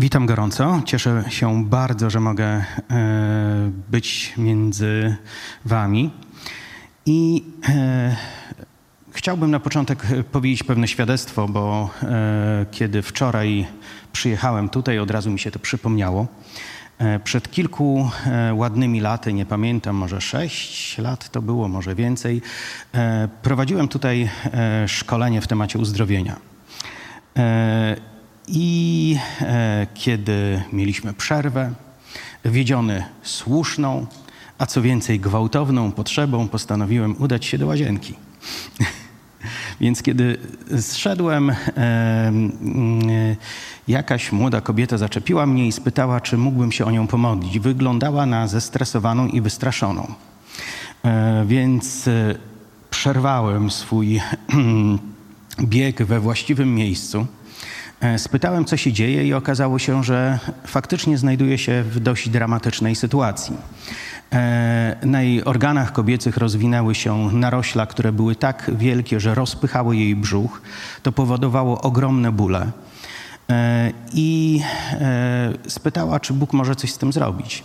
Witam gorąco. Cieszę się bardzo, że mogę e, być między Wami. I e, chciałbym na początek powiedzieć pewne świadectwo, bo e, kiedy wczoraj przyjechałem tutaj, od razu mi się to przypomniało. Przed kilku ładnymi laty, nie pamiętam, może sześć lat to było, może więcej, prowadziłem tutaj szkolenie w temacie uzdrowienia. I e, kiedy mieliśmy przerwę, wiedziony słuszną, a co więcej gwałtowną potrzebą, postanowiłem udać się do łazienki. Więc kiedy zszedłem, e, e, jakaś młoda kobieta zaczepiła mnie i spytała, czy mógłbym się o nią pomodlić. Wyglądała na zestresowaną i wystraszoną. E, więc e, przerwałem swój bieg we właściwym miejscu spytałem, co się dzieje, i okazało się, że faktycznie znajduje się w dość dramatycznej sytuacji. E, na jej organach kobiecych rozwinęły się narośla, które były tak wielkie, że rozpychały jej brzuch. To powodowało ogromne bóle. E, I spytała, czy Bóg może coś z tym zrobić.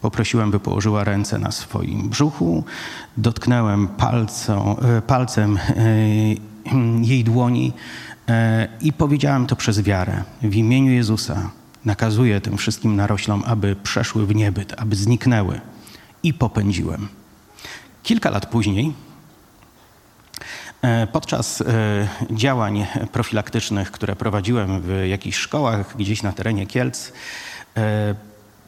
Poprosiłem, by położyła ręce na swoim brzuchu. Dotknąłem palcą, palcem jej dłoni E, I powiedziałem to przez wiarę. W imieniu Jezusa nakazuję tym wszystkim naroślom, aby przeszły w niebyt, aby zniknęły. I popędziłem. Kilka lat później, e, podczas e, działań profilaktycznych, które prowadziłem w jakichś szkołach gdzieś na terenie Kielc,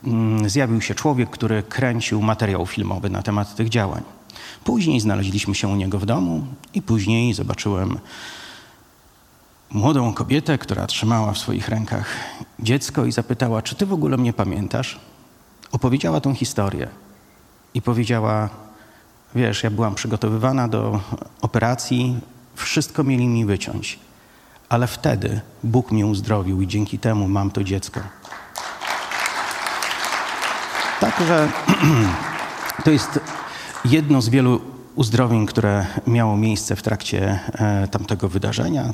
mm, zjawił się człowiek, który kręcił materiał filmowy na temat tych działań. Później znaleźliśmy się u niego w domu i później zobaczyłem młodą kobietę, która trzymała w swoich rękach dziecko i zapytała, czy ty w ogóle mnie pamiętasz? Opowiedziała tą historię i powiedziała, wiesz, ja byłam przygotowywana do operacji, wszystko mieli mi wyciąć, ale wtedy Bóg mnie uzdrowił i dzięki temu mam to dziecko. Także to jest jedno z wielu uzdrowień, które miało miejsce w trakcie e, tamtego wydarzenia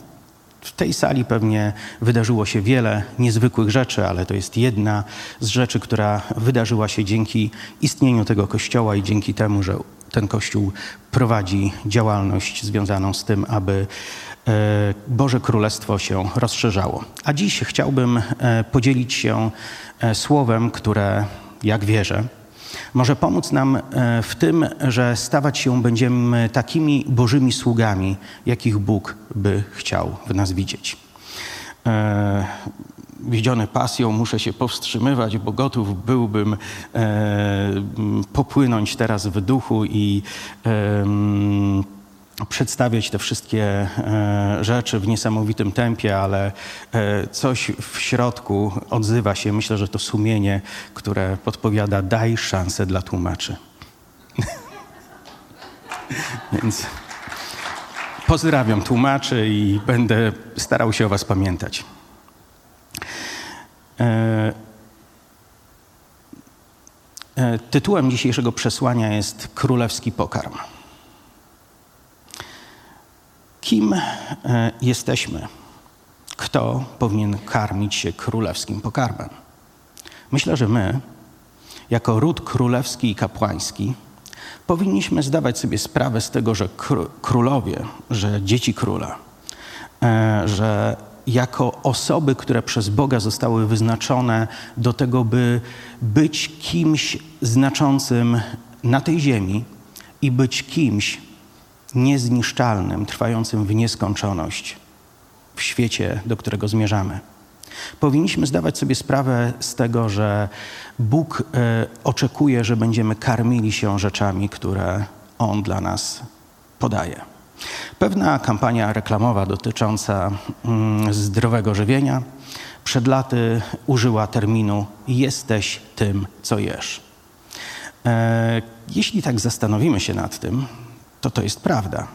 w tej sali pewnie wydarzyło się wiele niezwykłych rzeczy, ale to jest jedna z rzeczy, która wydarzyła się dzięki istnieniu tego kościoła i dzięki temu, że ten kościół prowadzi działalność związaną z tym, aby e, Boże Królestwo się rozszerzało. A dziś chciałbym e, podzielić się e, słowem, które, jak wierzę, może pomóc nam e, w tym, że stawać się będziemy takimi Bożymi sługami, jakich Bóg by chciał w nas widzieć. E, wiedziony pasją muszę się powstrzymywać, bo gotów byłbym e, popłynąć teraz w duchu i przedstawiać te wszystkie e, rzeczy w niesamowitym tempie, ale e, coś w środku odzywa się. Myślę, że to sumienie, które podpowiada: daj szansę dla tłumaczy. Więc pozdrawiam tłumaczy i będę starał się o Was pamiętać. E, tytułem dzisiejszego przesłania jest Królewski Pokarm. Kim e, jesteśmy? Kto powinien karmić się królewskim pokarmem? Myślę, że my, jako ród królewski i kapłański, powinniśmy zdawać sobie sprawę z tego, że królowie, że dzieci króla, e, że jako osoby, które przez Boga zostały wyznaczone do tego, by być kimś znaczącym na tej ziemi i być kimś, niezniszczalnym, trwającym w nieskończoność w świecie, do którego zmierzamy. Powinniśmy zdawać sobie sprawę z tego, że Bóg e, oczekuje, że będziemy karmili się rzeczami, które On dla nas podaje. Pewna kampania reklamowa dotycząca mm, zdrowego żywienia przed laty użyła terminu jesteś tym, co jesz. E, jeśli tak zastanowimy się nad tym, to to jest prawda.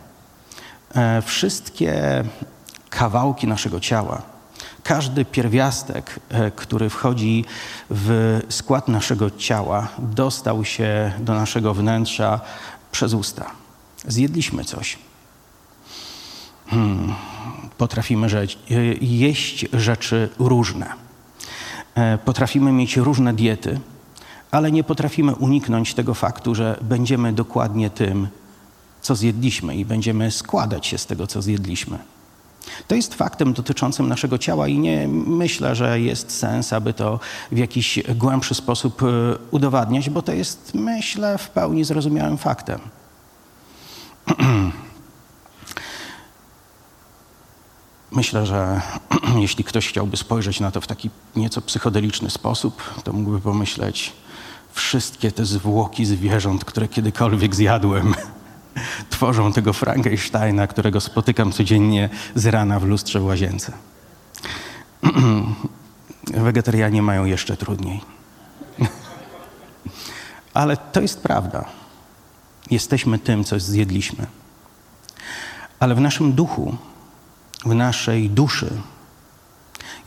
E, wszystkie kawałki naszego ciała, każdy pierwiastek, e, który wchodzi w skład naszego ciała, dostał się do naszego wnętrza przez usta. Zjedliśmy coś. Hmm. Potrafimy e, jeść rzeczy różne. Potrafimy mieć różne diety, ale nie potrafimy uniknąć tego faktu, że będziemy dokładnie tym, co zjedliśmy i będziemy składać się z tego, co zjedliśmy. To jest faktem dotyczącym naszego ciała i nie myślę, że jest sens, aby to w jakiś głębszy sposób e, udowadniać, bo to jest, myślę, w pełni zrozumiałym faktem. Myślę, że jeśli ktoś chciałby spojrzeć na to w taki nieco psychodeliczny sposób, to mógłby pomyśleć, wszystkie te zwłoki zwierząt, które kiedykolwiek zjadłem, tworzą tego Frankensteina, którego spotykam codziennie z rana w lustrze w łazience. Wegetarianie mają jeszcze trudniej. Ale to jest prawda. Jesteśmy tym, co zjedliśmy. Ale w naszym duchu, w naszej duszy,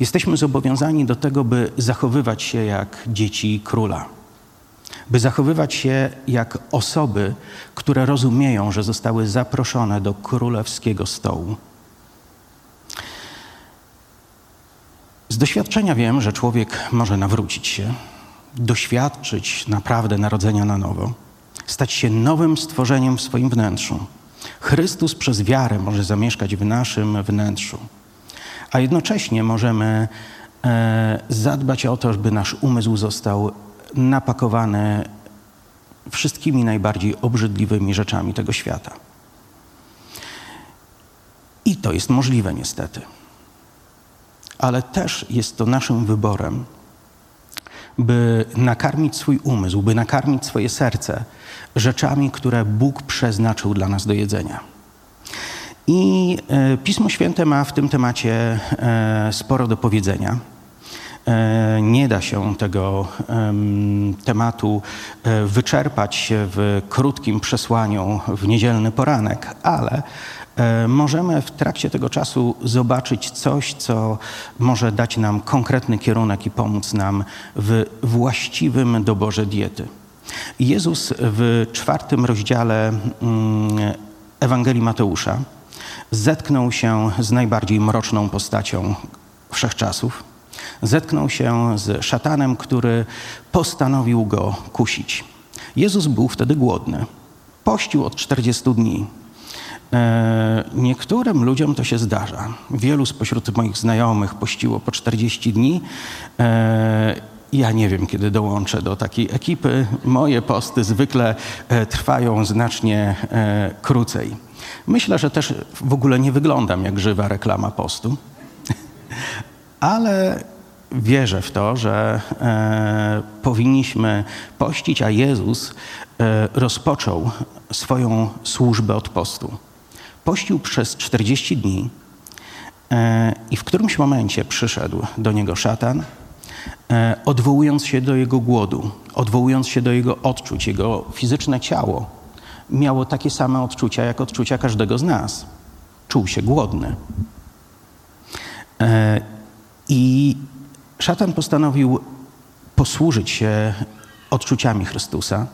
jesteśmy zobowiązani do tego, by zachowywać się jak dzieci króla by zachowywać się jak osoby, które rozumieją, że zostały zaproszone do królewskiego stołu. Z doświadczenia wiem, że człowiek może nawrócić się, doświadczyć naprawdę narodzenia na nowo, stać się nowym stworzeniem w swoim wnętrzu. Chrystus przez wiarę może zamieszkać w naszym wnętrzu, a jednocześnie możemy e, zadbać o to, żeby nasz umysł został napakowane wszystkimi najbardziej obrzydliwymi rzeczami tego świata. I to jest możliwe niestety. Ale też jest to naszym wyborem, by nakarmić swój umysł, by nakarmić swoje serce rzeczami, które Bóg przeznaczył dla nas do jedzenia. I e, Pismo Święte ma w tym temacie e, sporo do powiedzenia. E, nie da się tego tematu e, wyczerpać w krótkim przesłaniu w niedzielny poranek, ale e, możemy w trakcie tego czasu zobaczyć coś, co może dać nam konkretny kierunek i pomóc nam w właściwym doborze diety. Jezus w czwartym rozdziale mm, Ewangelii Mateusza zetknął się z najbardziej mroczną postacią wszechczasów zetknął się z szatanem, który postanowił go kusić. Jezus był wtedy głodny. Pościł od 40 dni. E, niektórym ludziom to się zdarza. Wielu spośród moich znajomych pościło po 40 dni. E, ja nie wiem, kiedy dołączę do takiej ekipy. Moje posty zwykle e, trwają znacznie krócej. Myślę, że też w ogóle nie wyglądam jak żywa reklama postu, ale wierzę w to, że e, powinniśmy pościć, a Jezus e, rozpoczął swoją służbę od postu. Pościł przez 40 dni e, i w którymś momencie przyszedł do niego szatan, e, odwołując się do jego głodu, odwołując się do jego odczuć. Jego fizyczne ciało miało takie same odczucia, jak odczucia każdego z nas. Czuł się głodny. E, I szatan postanowił posłużyć się odczuciami Chrystusa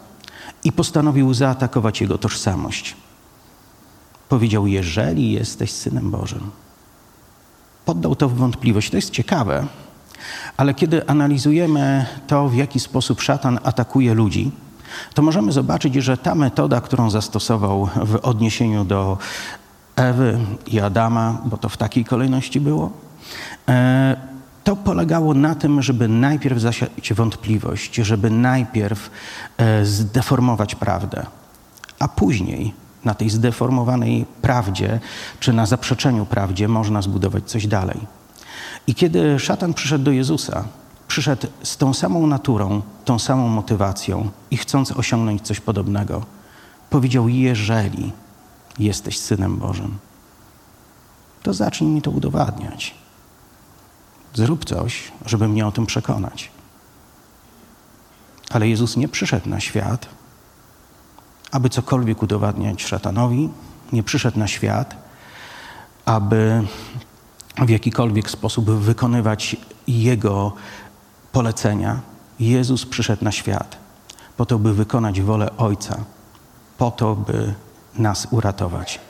i postanowił zaatakować jego tożsamość. Powiedział: Jeżeli jesteś synem Bożym. Poddał to w wątpliwość. To jest ciekawe, ale kiedy analizujemy to, w jaki sposób szatan atakuje ludzi, to możemy zobaczyć, że ta metoda, którą zastosował w odniesieniu do Ewy i Adama, bo to w takiej kolejności było, e, to polegało na tym, żeby najpierw zasiać wątpliwość, żeby najpierw e, zdeformować prawdę, a później na tej zdeformowanej prawdzie czy na zaprzeczeniu prawdzie można zbudować coś dalej. I kiedy szatan przyszedł do Jezusa, przyszedł z tą samą naturą, tą samą motywacją i chcąc osiągnąć coś podobnego, powiedział: Jeżeli jesteś synem Bożym, to zacznij mi to udowadniać. Zrób coś, żeby mnie o tym przekonać. Ale Jezus nie przyszedł na świat, aby cokolwiek udowadniać szatanowi, nie przyszedł na świat, aby w jakikolwiek sposób wykonywać Jego polecenia. Jezus przyszedł na świat po to, by wykonać wolę Ojca, po to, by nas uratować.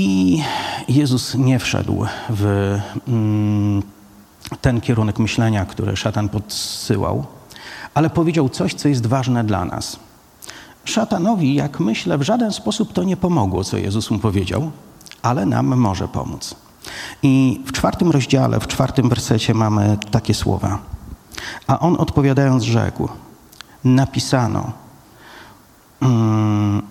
I Jezus nie wszedł w, mm, ten kierunek myślenia, który szatan podsyłał, ale powiedział coś, co jest ważne dla nas. Szatanowi, jak myślę, w żaden sposób to nie pomogło, co Jezus mu powiedział, ale nam może pomóc. I w czwartym rozdziale, w czwartym wersecie mamy takie słowa. A on odpowiadając rzekł, napisano, mm,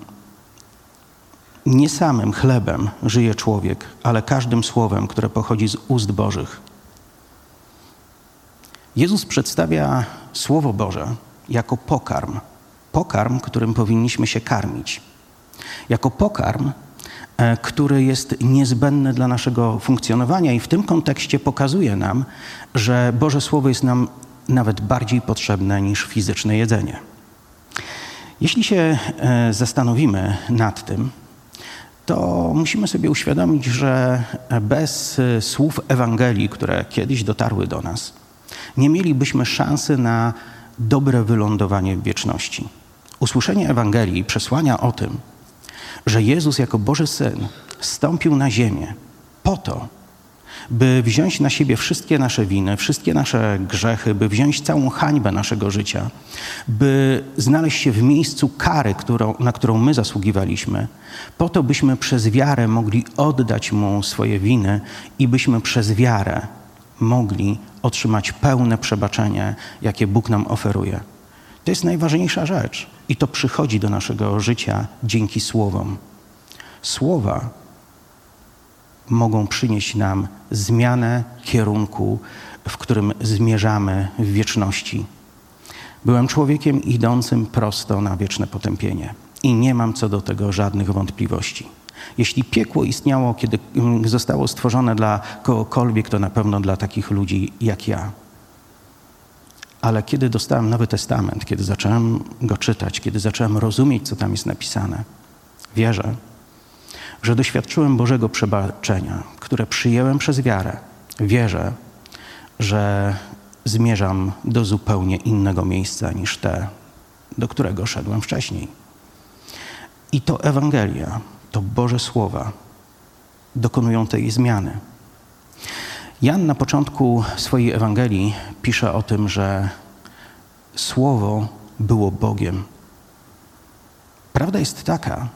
nie samym chlebem żyje człowiek, ale każdym słowem, które pochodzi z ust Bożych. Jezus przedstawia Słowo Boże jako pokarm, pokarm, którym powinniśmy się karmić. Jako pokarm, e, który jest niezbędny dla naszego funkcjonowania i w tym kontekście pokazuje nam, że Boże Słowo jest nam nawet bardziej potrzebne niż fizyczne jedzenie. Jeśli się e, zastanowimy nad tym, to musimy sobie uświadomić, że bez e, słów Ewangelii, które kiedyś dotarły do nas, nie mielibyśmy szansy na dobre wylądowanie w wieczności. Usłyszenie Ewangelii, przesłania o tym, że Jezus jako Boży Syn stąpił na ziemię po to, by wziąć na siebie wszystkie nasze winy, wszystkie nasze grzechy, by wziąć całą hańbę naszego życia, by znaleźć się w miejscu kary, którą, na którą my zasługiwaliśmy, po to byśmy przez wiarę mogli oddać Mu swoje winy i byśmy przez wiarę mogli otrzymać pełne przebaczenie, jakie Bóg nam oferuje. To jest najważniejsza rzecz i to przychodzi do naszego życia dzięki słowom. Słowa mogą przynieść nam zmianę kierunku, w którym zmierzamy w wieczności. Byłem człowiekiem idącym prosto na wieczne potępienie i nie mam co do tego żadnych wątpliwości. Jeśli piekło istniało, kiedy mm, zostało stworzone dla kogokolwiek, to na pewno dla takich ludzi jak ja. Ale kiedy dostałem Nowy Testament, kiedy zacząłem go czytać, kiedy zacząłem rozumieć, co tam jest napisane, wierzę, że doświadczyłem Bożego przebaczenia, które przyjęłem przez wiarę. Wierzę, że zmierzam do zupełnie innego miejsca niż te, do którego szedłem wcześniej. I to Ewangelia, to Boże Słowa dokonują tej zmiany. Jan na początku swojej Ewangelii pisze o tym, że Słowo było Bogiem. Prawda jest taka,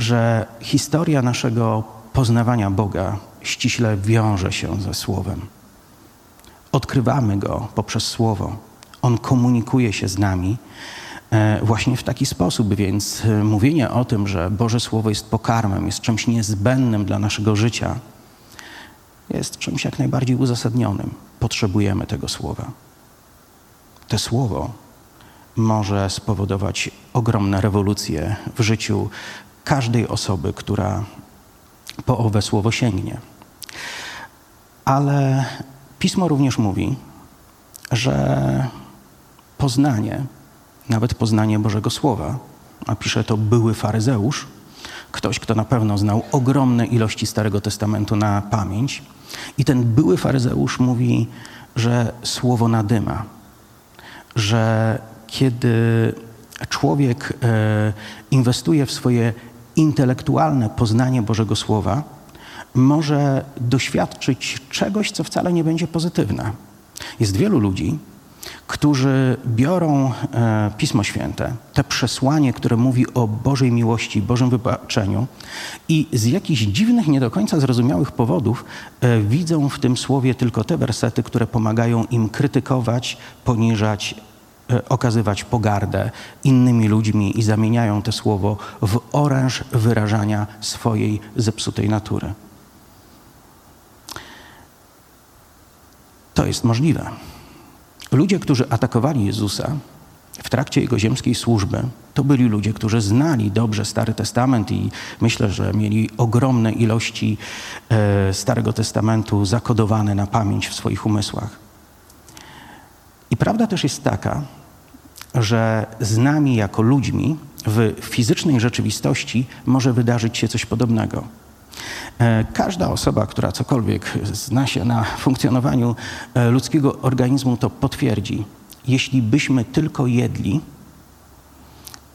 że historia naszego poznawania Boga ściśle wiąże się ze Słowem. Odkrywamy Go poprzez Słowo. On komunikuje się z nami e, właśnie w taki sposób, więc e, mówienie o tym, że Boże Słowo jest pokarmem, jest czymś niezbędnym dla naszego życia, jest czymś jak najbardziej uzasadnionym. Potrzebujemy tego Słowa. To Słowo może spowodować ogromne rewolucje w życiu każdej osoby, która po owe słowo sięgnie. Ale pismo również mówi, że poznanie, nawet poznanie Bożego Słowa, a pisze to były faryzeusz, ktoś, kto na pewno znał ogromne ilości Starego Testamentu na pamięć, i ten były faryzeusz mówi, że słowo nadyma, że kiedy człowiek e, inwestuje w swoje intelektualne poznanie Bożego Słowa może doświadczyć czegoś, co wcale nie będzie pozytywne. Jest wielu ludzi, którzy biorą e, Pismo Święte, te przesłanie, które mówi o Bożej miłości, Bożym wybaczeniu i z jakichś dziwnych, nie do końca zrozumiałych powodów e, widzą w tym słowie tylko te wersety, które pomagają im krytykować, poniżać, okazywać pogardę innymi ludźmi i zamieniają to słowo w oręż wyrażania swojej zepsutej natury. To jest możliwe. Ludzie, którzy atakowali Jezusa w trakcie jego ziemskiej służby, to byli ludzie, którzy znali dobrze Stary Testament i myślę, że mieli ogromne ilości e, Starego Testamentu zakodowane na pamięć w swoich umysłach. I prawda też jest taka, że z nami jako ludźmi w fizycznej rzeczywistości może wydarzyć się coś podobnego. E, każda osoba, która cokolwiek zna się na funkcjonowaniu e, ludzkiego organizmu, to potwierdzi. Jeśli byśmy tylko jedli,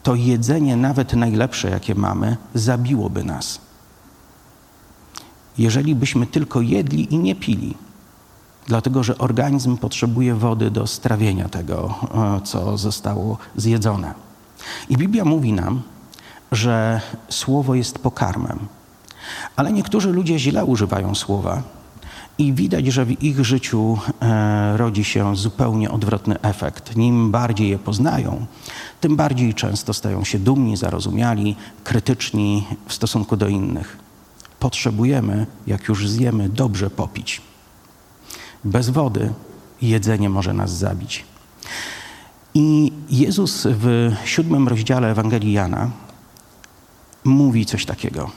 to jedzenie, nawet najlepsze, jakie mamy, zabiłoby nas. Jeżeli byśmy tylko jedli i nie pili, dlatego że organizm potrzebuje wody do strawienia tego, e, co zostało zjedzone. I Biblia mówi nam, że słowo jest pokarmem. Ale niektórzy ludzie źle używają słowa i widać, że w ich życiu e, rodzi się zupełnie odwrotny efekt. Nim bardziej je poznają, tym bardziej często stają się dumni, zarozumiali, krytyczni w stosunku do innych. Potrzebujemy, jak już zjemy, dobrze popić. Bez wody jedzenie może nas zabić. I Jezus w siódmym rozdziale Ewangelii Jana mówi coś takiego.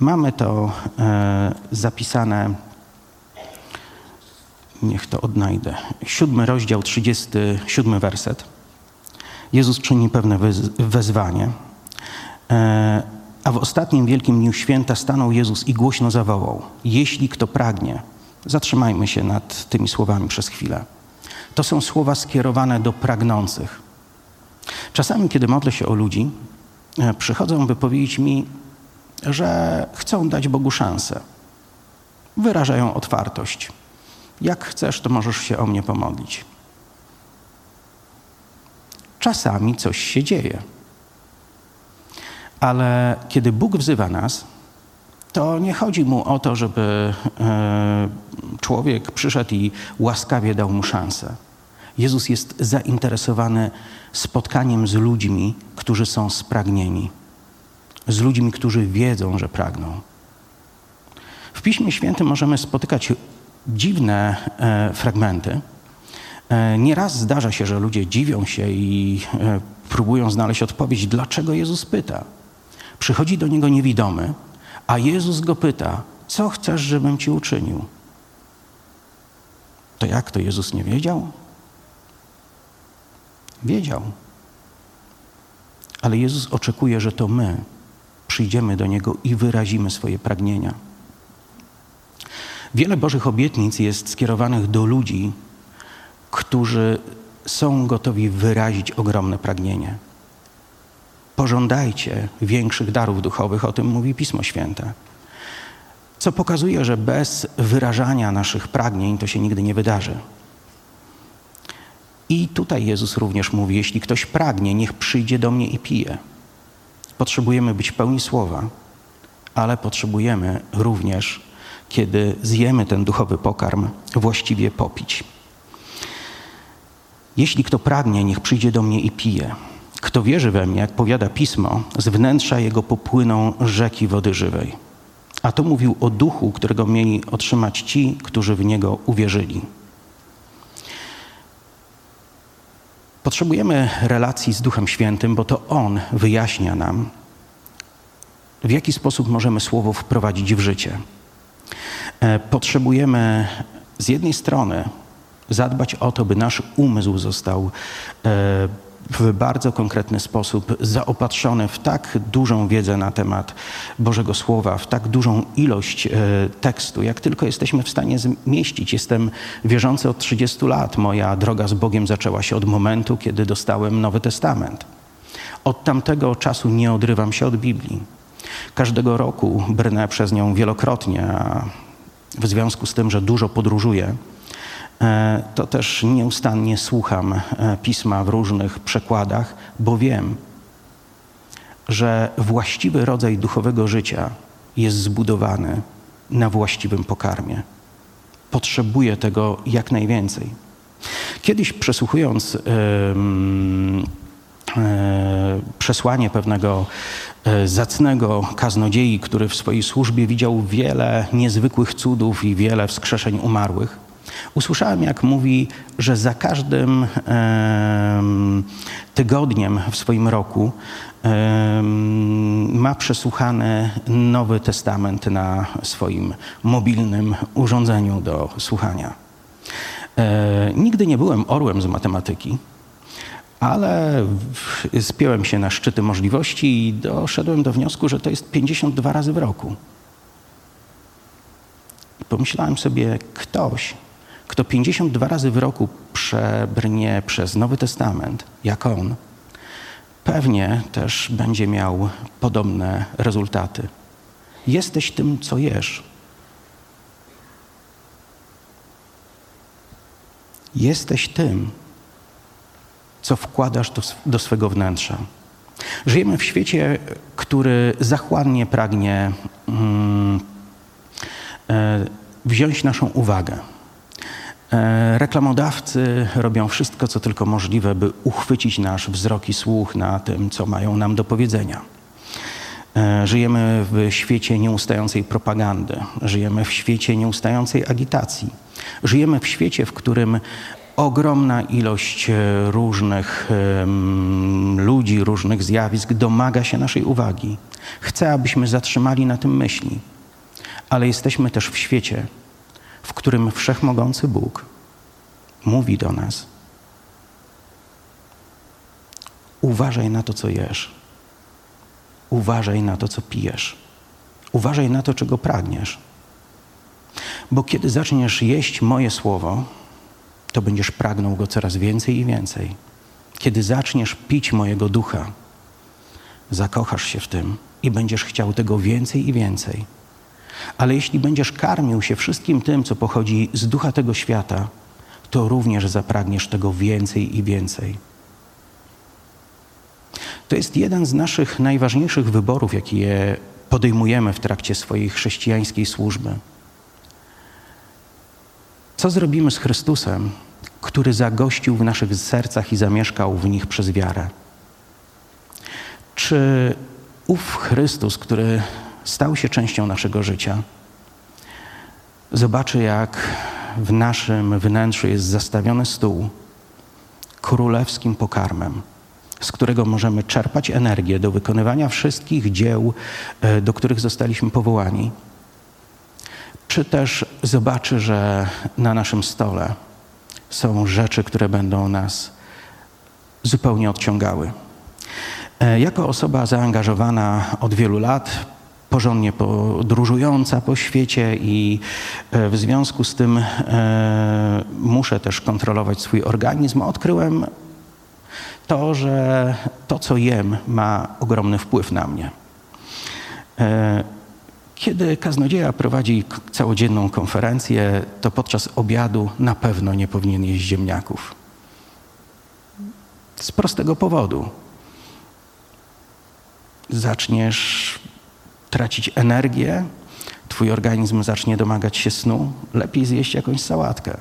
Mamy to e, zapisane, niech to odnajdę. Siódmy rozdział, trzydziesty siódmy werset. Jezus czyni pewne wezwanie. E, a w ostatnim wielkim dniu święta stanął Jezus i głośno zawołał: Jeśli kto pragnie, zatrzymajmy się nad tymi słowami przez chwilę. To są słowa skierowane do pragnących. Czasami, kiedy modlę się o ludzi, e, przychodzą, by powiedzieć mi, że chcą dać Bogu szansę. Wyrażają otwartość. Jak chcesz, to możesz się o mnie pomodlić. Czasami coś się dzieje. Ale kiedy Bóg wzywa nas, to nie chodzi mu o to, żeby e, człowiek przyszedł i łaskawie dał mu szansę. Jezus jest zainteresowany spotkaniem z ludźmi, którzy są spragnieni, z ludźmi, którzy wiedzą, że pragną. W Piśmie Świętym możemy spotykać dziwne e, fragmenty. E, nieraz zdarza się, że ludzie dziwią się i próbują znaleźć odpowiedź, dlaczego Jezus pyta. Przychodzi do niego niewidomy, a Jezus go pyta: Co chcesz, żebym ci uczynił? To jak to Jezus nie wiedział? Wiedział. Ale Jezus oczekuje, że to my przyjdziemy do Niego i wyrazimy swoje pragnienia. Wiele Bożych obietnic jest skierowanych do ludzi, którzy są gotowi wyrazić ogromne pragnienie. Pożądajcie większych darów duchowych, o tym mówi Pismo Święte. Co pokazuje, że bez wyrażania naszych pragnień to się nigdy nie wydarzy. I tutaj Jezus również mówi: Jeśli ktoś pragnie, niech przyjdzie do mnie i pije. Potrzebujemy być pełni słowa, ale potrzebujemy również, kiedy zjemy ten duchowy pokarm, właściwie popić. Jeśli kto pragnie, niech przyjdzie do mnie i pije. Kto wierzy we mnie, jak powiada pismo, z wnętrza jego popłyną rzeki wody żywej. A to mówił o duchu, którego mieli otrzymać ci, którzy w niego uwierzyli. Potrzebujemy relacji z Duchem Świętym, bo to On wyjaśnia nam, w jaki sposób możemy słowo wprowadzić w życie. E, potrzebujemy z jednej strony zadbać o to, by nasz umysł został e, w bardzo konkretny sposób zaopatrzony w tak dużą wiedzę na temat Bożego Słowa, w tak dużą ilość e, tekstu, jak tylko jesteśmy w stanie zmieścić. Jestem wierzący od 30 lat. Moja droga z Bogiem zaczęła się od momentu, kiedy dostałem Nowy Testament. Od tamtego czasu nie odrywam się od Biblii. Każdego roku brnę przez nią wielokrotnie, a w związku z tym, że dużo podróżuję, to też nieustannie słucham e, pisma w różnych przekładach, bo wiem, że właściwy rodzaj duchowego życia jest zbudowany na właściwym pokarmie. Potrzebuję tego jak najwięcej. Kiedyś przesłuchując yy, yy, przesłanie pewnego zacnego kaznodziei, który w swojej służbie widział wiele niezwykłych cudów i wiele wskrzeszeń umarłych, Usłyszałem, jak mówi, że za każdym tygodniem w swoim roku ma przesłuchany Nowy Testament na swoim mobilnym urządzeniu do słuchania. E, nigdy nie byłem orłem z matematyki, ale spiąłem się na szczyty możliwości i doszedłem do wniosku, że to jest 52 razy w roku. I pomyślałem sobie, ktoś kto 52 razy w roku przebrnie przez Nowy Testament, jak on, pewnie też będzie miał podobne rezultaty. Jesteś tym, co jesz. Jesteś tym, co wkładasz do, do swego wnętrza. Żyjemy w świecie, który zachłannie pragnie mm, e, wziąć naszą uwagę. E, reklamodawcy robią wszystko, co tylko możliwe, by uchwycić nasz wzrok i słuch na tym, co mają nam do powiedzenia. E, żyjemy w świecie nieustającej propagandy, żyjemy w świecie nieustającej agitacji, żyjemy w świecie, w którym ogromna ilość e, różnych ludzi, różnych zjawisk domaga się naszej uwagi. Chce, abyśmy zatrzymali na tym myśli, ale jesteśmy też w świecie, w którym wszechmogący Bóg mówi do nas: Uważaj na to, co jesz. Uważaj na to, co pijesz. Uważaj na to, czego pragniesz. Bo kiedy zaczniesz jeść moje słowo, to będziesz pragnął go coraz więcej i więcej. Kiedy zaczniesz pić mojego ducha, zakochasz się w tym i będziesz chciał tego więcej i więcej. Ale jeśli będziesz karmił się wszystkim tym, co pochodzi z ducha tego świata, to również zapragniesz tego więcej i więcej. To jest jeden z naszych najważniejszych wyborów, jakie podejmujemy w trakcie swojej chrześcijańskiej służby. Co zrobimy z Chrystusem, który zagościł w naszych sercach i zamieszkał w nich przez wiarę? Czy ów Chrystus, który stał się częścią naszego życia, zobaczy, jak w naszym wnętrzu jest zastawiony stół królewskim pokarmem, z którego możemy czerpać energię do wykonywania wszystkich dzieł, e, do których zostaliśmy powołani. Czy też zobaczy, że na naszym stole są rzeczy, które będą nas zupełnie odciągały. E, jako osoba zaangażowana od wielu lat, porządnie podróżująca po świecie i e, w związku z tym e, muszę też kontrolować swój organizm, odkryłem to, że to, co jem, ma ogromny wpływ na mnie. E, kiedy kaznodzieja prowadzi całodzienną konferencję, to podczas obiadu na pewno nie powinien jeść ziemniaków. Z prostego powodu. Zaczniesz tracić energię, twój organizm zacznie domagać się snu, lepiej zjeść jakąś sałatkę.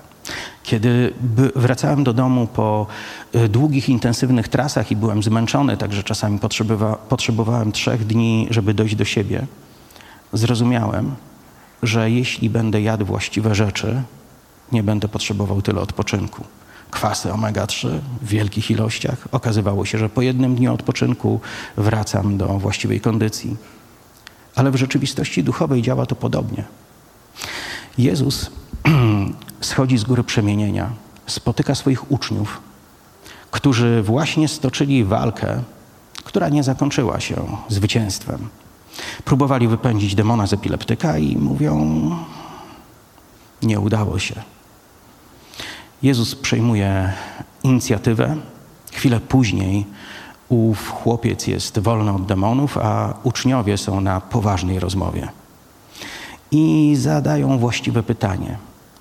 Kiedy wracałem do domu po y, długich, intensywnych trasach i byłem zmęczony, także czasami potrzebowa potrzebowałem trzech dni, żeby dojść do siebie, zrozumiałem, że jeśli będę jadł właściwe rzeczy, nie będę potrzebował tyle odpoczynku. Kwasy omega-3 w wielkich ilościach. Okazywało się, że po jednym dniu odpoczynku wracam do właściwej kondycji. Ale w rzeczywistości duchowej działa to podobnie. Jezus schodzi z góry przemienienia, spotyka swoich uczniów, którzy właśnie stoczyli walkę, która nie zakończyła się zwycięstwem. Próbowali wypędzić demona z epileptyka i mówią: Nie udało się. Jezus przejmuje inicjatywę. Chwilę później ów chłopiec jest wolny od demonów, a uczniowie są na poważnej rozmowie. I zadają właściwe pytanie: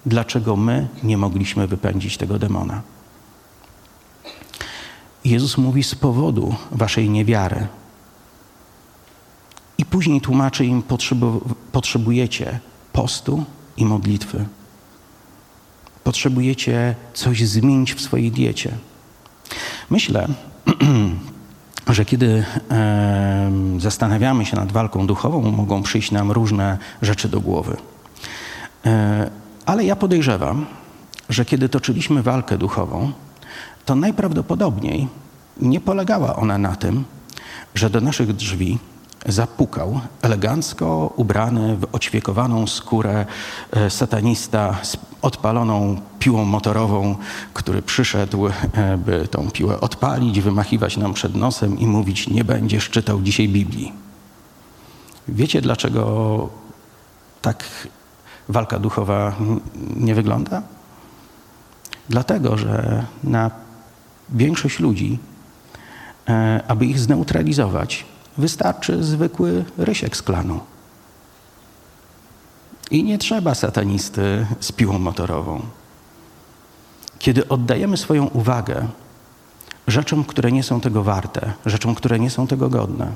dlaczego my nie mogliśmy wypędzić tego demona? Jezus mówi z powodu waszej niewiary. I później tłumaczy im, potrzebujecie postu i modlitwy. Potrzebujecie coś zmienić w swojej diecie. Myślę, że kiedy e, zastanawiamy się nad walką duchową, mogą przyjść nam różne rzeczy do głowy. E, ale ja podejrzewam, że kiedy toczyliśmy walkę duchową, to najprawdopodobniej nie polegała ona na tym, że do naszych drzwi zapukał elegancko ubrany w oćwiekowaną skórę e, satanista z odpaloną piłą motorową, który przyszedł, e, by tą piłę odpalić, wymachiwać nam przed nosem i mówić: Nie będziesz czytał dzisiaj Biblii. Wiecie, dlaczego tak walka duchowa nie wygląda? Dlatego, że na większość ludzi, e, aby ich zneutralizować, Wystarczy zwykły rysiek z klanu. I nie trzeba satanisty z piłą motorową. Kiedy oddajemy swoją uwagę rzeczom, które nie są tego warte, rzeczom, które nie są tego godne,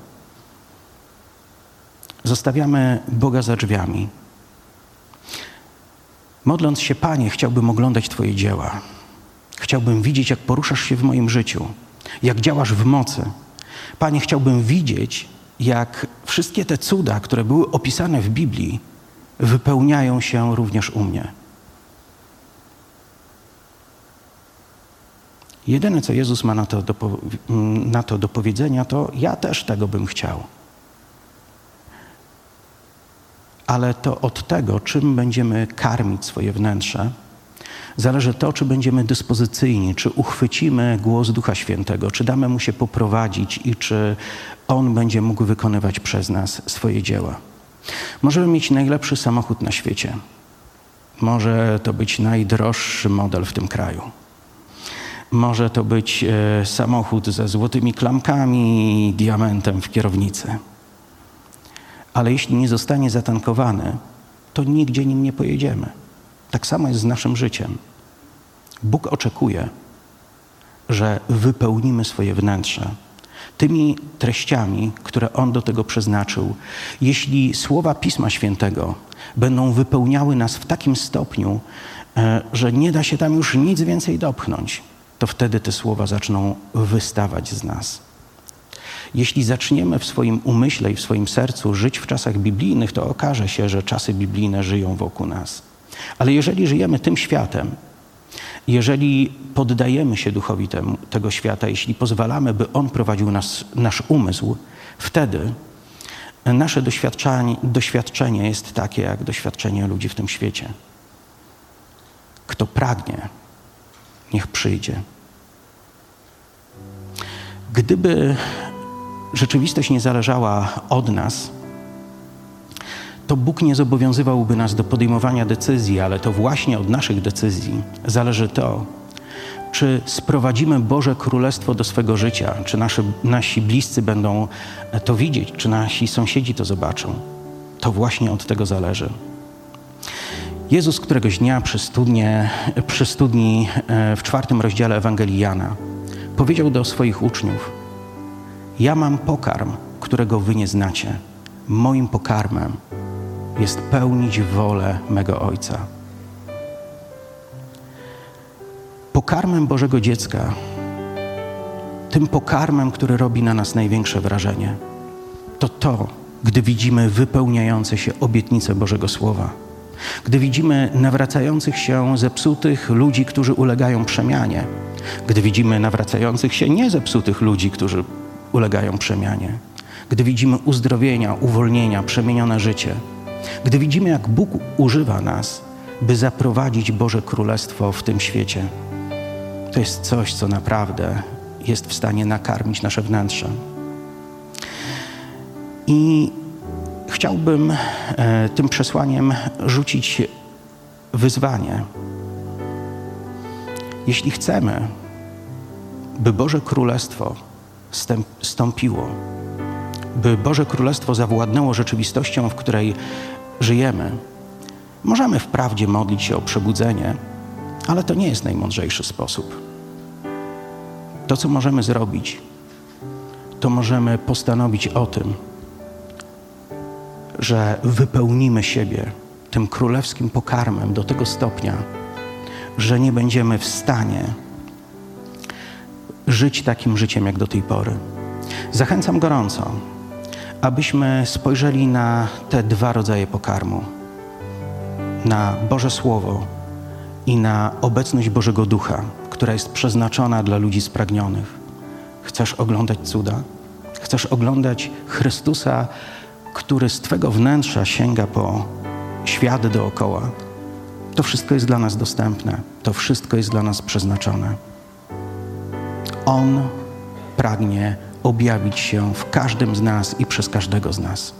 zostawiamy Boga za drzwiami. Modląc się, Panie, chciałbym oglądać Twoje dzieła. Chciałbym widzieć, jak poruszasz się w moim życiu, jak działasz w mocy. Panie, chciałbym widzieć, jak wszystkie te cuda, które były opisane w Biblii, wypełniają się również u mnie. Jedyne, co Jezus ma na to, do, na to do powiedzenia, to ja też tego bym chciał. Ale to od tego, czym będziemy karmić swoje wnętrze, zależy to, czy będziemy dyspozycyjni, czy uchwycimy głos Ducha Świętego, czy damy mu się poprowadzić i czy on będzie mógł wykonywać przez nas swoje dzieła. Możemy mieć najlepszy samochód na świecie. Może to być najdroższy model w tym kraju. Może to być e, samochód ze złotymi klamkami i diamentem w kierownicy. Ale jeśli nie zostanie zatankowany, to nigdzie nim nie pojedziemy. Tak samo jest z naszym życiem. Bóg oczekuje, że wypełnimy swoje wnętrze tymi treściami, które On do tego przeznaczył. Jeśli słowa Pisma Świętego będą wypełniały nas w takim stopniu, e, że nie da się tam już nic więcej dopchnąć, to wtedy te słowa zaczną wystawać z nas. Jeśli zaczniemy w swoim umyśle i w swoim sercu żyć w czasach biblijnych, to okaże się, że czasy biblijne żyją wokół nas. Ale jeżeli żyjemy tym światem, jeżeli poddajemy się duchowi temu, tego świata, jeśli pozwalamy, by on prowadził nas, nasz umysł, wtedy nasze doświadczenie, doświadczenie jest takie, jak doświadczenie ludzi w tym świecie. Kto pragnie, niech przyjdzie. Gdyby rzeczywistość nie zależała od nas, to Bóg nie zobowiązywałby nas do podejmowania decyzji, ale to właśnie od naszych decyzji zależy to, czy sprowadzimy Boże Królestwo do swego życia, czy nasze, nasi bliscy będą to widzieć, czy nasi sąsiedzi to zobaczą. To właśnie od tego zależy. Jezus któregoś dnia przy, studnie, przy studni e, w czwartym rozdziale Ewangelii Jana powiedział do swoich uczniów: Ja mam pokarm, którego wy nie znacie. Moim pokarmem jest pełnić wolę mego Ojca. Pokarmem Bożego dziecka, tym pokarmem, który robi na nas największe wrażenie, to to, gdy widzimy wypełniające się obietnice Bożego Słowa. Gdy widzimy nawracających się zepsutych ludzi, którzy ulegają przemianie, gdy widzimy nawracających się niezepsutych ludzi, którzy ulegają przemianie, gdy widzimy uzdrowienia, uwolnienia, przemienione życie, gdy widzimy, jak Bóg używa nas, by zaprowadzić Boże Królestwo w tym świecie, to jest coś, co naprawdę jest w stanie nakarmić nasze wnętrze. I chciałbym e, tym przesłaniem rzucić wyzwanie. Jeśli chcemy, by Boże Królestwo stąpiło, by Boże Królestwo zawładnęło rzeczywistością, w której żyjemy, możemy wprawdzie modlić się o przebudzenie, ale to nie jest najmądrzejszy sposób. To, co możemy zrobić, to możemy postanowić o tym, że wypełnimy siebie tym królewskim pokarmem do tego stopnia, że nie będziemy w stanie żyć takim życiem jak do tej pory. Zachęcam gorąco, abyśmy spojrzeli na te dwa rodzaje pokarmu: na Boże Słowo i na obecność Bożego Ducha, która jest przeznaczona dla ludzi spragnionych. Chcesz oglądać cuda? Chcesz oglądać Chrystusa, który z Twego wnętrza sięga po świat dookoła? To wszystko jest dla nas dostępne, to wszystko jest dla nas przeznaczone. On pragnie objawić się w każdym z nas i przez każdego z nas.